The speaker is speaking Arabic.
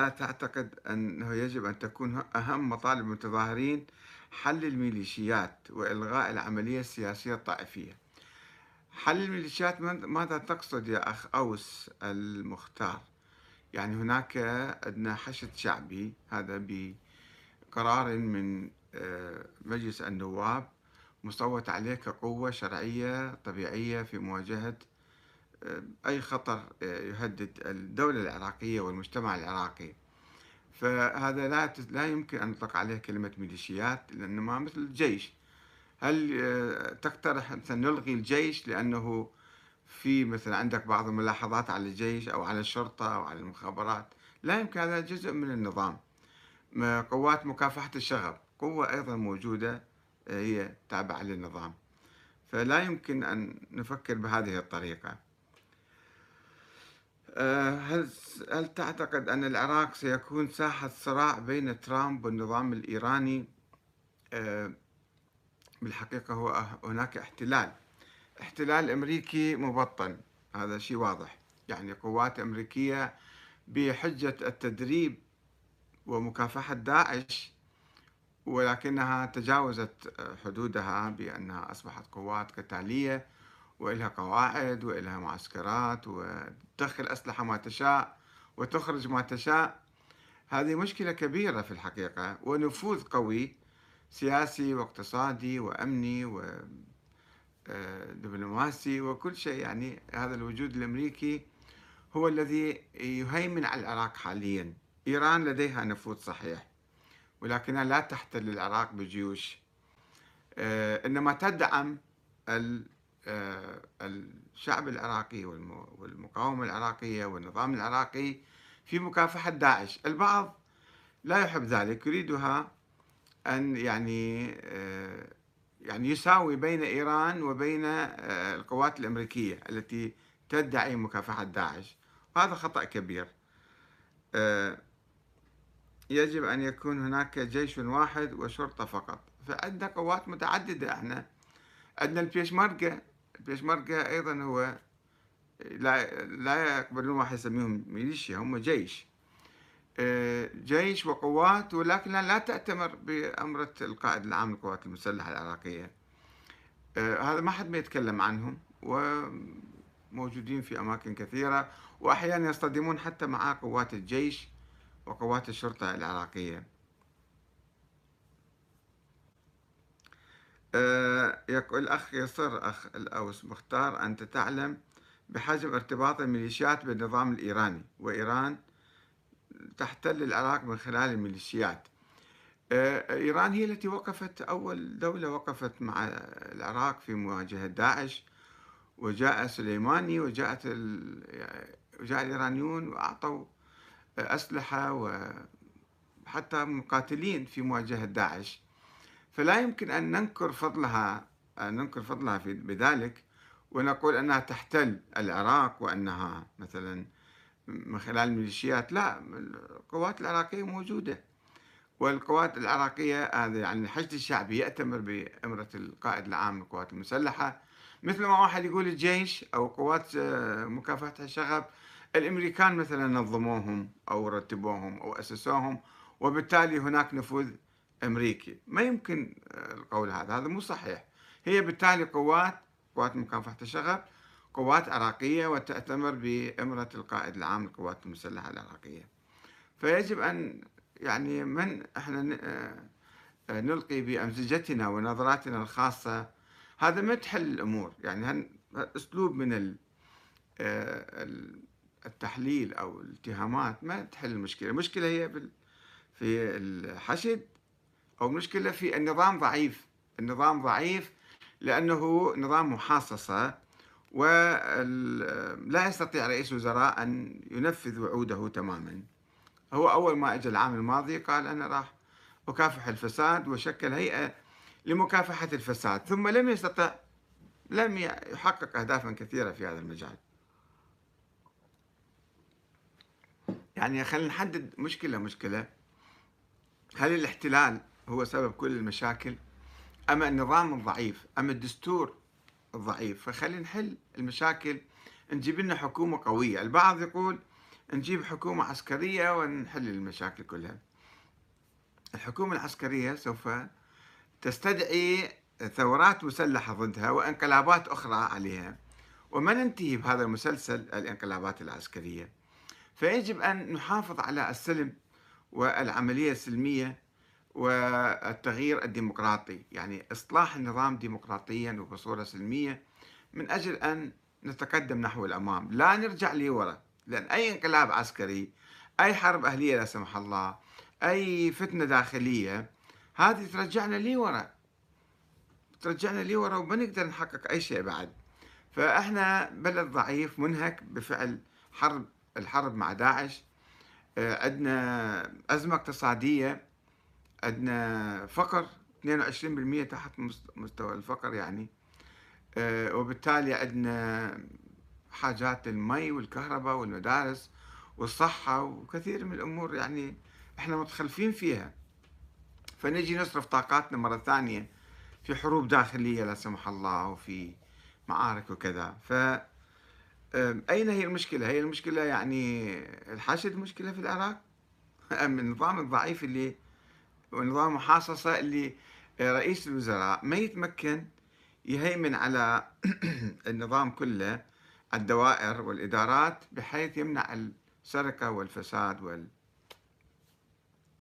لا تعتقد أنه يجب أن تكون أهم مطالب المتظاهرين حل الميليشيات وإلغاء العملية السياسية الطائفية. حل الميليشيات ماذا تقصد يا أخ أوس المختار؟ يعني هناك عندنا حشد شعبي هذا بقرار من آه، مجلس النواب مصوت عليه كقوة شرعية طبيعية في مواجهة أي خطر يهدد الدولة العراقية والمجتمع العراقي. فهذا لا لا يمكن أن نطلق عليه كلمة ميليشيات لأنه ما مثل الجيش. هل آه، تقترح مثلا نلغي الجيش؟ لأنه في مثلا عندك بعض الملاحظات على الجيش أو على الشرطة أو على المخابرات. لا يمكن هذا جزء من النظام. قوات مكافحة الشغب قوة أيضا موجودة آه، هي تابعة للنظام. فلا يمكن أن نفكر بهذه الطريقة. آه، هل هل تعتقد أن العراق سيكون ساحة صراع بين ترامب والنظام الإيراني؟ آه، بالحقيقة هو هناك احتلال. احتلال أمريكي مبطن هذا شيء واضح. يعني قوات أمريكية بحجة التدريب ومكافحة داعش ولكنها تجاوزت حدودها بأنها أصبحت قوات قتالية. وإلها قواعد وإلها معسكرات وتدخل أسلحة ما تشاء وتخرج ما تشاء. هذه مشكلة كبيرة في الحقيقة ونفوذ قوي سياسي واقتصادي وأمني ودبلوماسي وكل شيء. يعني هذا الوجود الأمريكي هو الذي يهيمن على العراق حاليا. إيران لديها نفوذ صحيح ولكنها لا تحتل العراق بجيوش. آه، إنما تدعم آه، الشعب العراقي والمقاومة العراقية والنظام العراقي في مكافحة داعش. البعض لا يحب ذلك يريدها أن يعني آه، يعني يساوي بين إيران وبين آه، القوات الأمريكية التي تدعي مكافحة داعش. هذا خطأ كبير. يجب أن يكون هناك جيش واحد وشرطة فقط. فعندنا قوات متعددة إحنا. عندنا البيشمركة. البيشمركة أيضا هو لا لا يقبلون واحد يسميهم ميليشيا هم جيش. آه، جيش وقوات ولكنها لا تأتمر بأمرة القائد العام للقوات المسلحة العراقية. آه، هذا ما حد ما يتكلم عنهم وموجودين في أماكن كثيرة وأحيانا يصطدمون حتى مع قوات الجيش وقوات الشرطة العراقية. آه، يقول الأخ يصر أخ الأوس مختار أنت تعلم بحجم ارتباط الميليشيات بالنظام الإيراني وإيران تحتل العراق من خلال الميليشيات آه، إيران هي التي وقفت أول دولة وقفت مع العراق في مواجهة داعش وجاء سليماني وجاءت. وجاء الإيرانيون وأعطوا أسلحة وحتى مقاتلين في مواجهة داعش فلا يمكن أن ننكر فضلها أن ننكر فضلها في بذلك ونقول أنها تحتل العراق وأنها مثلا من خلال الميليشيات لا القوات العراقية موجودة. والقوات العراقية هذا يعني الحشد الشعبي يأتمر بأمرة القائد العام للقوات المسلحة. مثل ما واحد يقول الجيش أو قوات آه، مكافحة الشغب الأمريكان مثلا نظموهم أو رتبوهم أو أسسوهم وبالتالي هناك نفوذ أمريكي. ما يمكن آه، القول هذا. هذا مو صحيح. هي بالتالي قوات قوات مكافحة الشغب قوات عراقية وتأتمر بإمرة القائد العام للقوات المسلحة العراقية. فيجب أن يعني من إحنا آه، آه، نلقي بأمزجتنا ونظراتنا الخاصة. هذا ما تحل الأمور. يعني أسلوب من التحليل أو الاتهامات ما تحل المشكلة. المشكلة هي في الحشد أو مشكلة في النظام ضعيف. النظام ضعيف لأنه نظام محاصصة ولا يستطيع رئيس الوزراء أن ينفذ وعوده تماما. هو أول ما أجى العام الماضي قال أنا راح أكافح الفساد وشكل هيئة لمكافحة الفساد ثم لم يستطع لم يحقق أهدافا كثيرة في هذا المجال. يعني خلينا نحدد مشكلة مشكلة. هل الاحتلال هو سبب كل المشاكل؟ أما النظام الضعيف أما الدستور الضعيف فخلينا نحل المشاكل. نجيب لنا حكومة قوية. البعض يقول نجيب حكومة عسكرية ونحل المشاكل كلها. الحكومة العسكرية سوف تستدعي ثورات مسلحة ضدها وانقلابات أخرى عليها. وما ننتهي بهذا المسلسل الانقلابات العسكرية. فيجب أن نحافظ على السلم والعملية السلمية والتغيير الديمقراطي. يعني إصلاح النظام ديمقراطيا وبصورة سلمية من أجل أن نتقدم نحو الأمام. لا نرجع لورا لأن أي انقلاب عسكري أي حرب أهلية لا سمح الله أي فتنة داخلية هذه ترجعنا لورا. ترجعنا لورا وما نقدر نحقق أي شيء بعد. فإحنا بلد ضعيف منهك بفعل حرب الحرب مع داعش. آه، عندنا أزمة اقتصادية عندنا فقر 22% تحت مستوى الفقر يعني. آه، وبالتالي عندنا حاجات المي والكهرباء والمدارس والصحة وكثير من الأمور يعني إحنا متخلفين فيها. فنجي نصرف طاقاتنا مرة ثانية في حروب داخلية لا سمح الله وفي معارك وكذا. ف أين هي المشكلة؟ هي المشكلة يعني الحشد مشكلة في العراق؟ أم النظام الضعيف اللي ونظام محاصصة اللي رئيس الوزراء. ما يتمكن يهيمن على النظام كله الدوائر والإدارات بحيث يمنع السرقة والفساد وال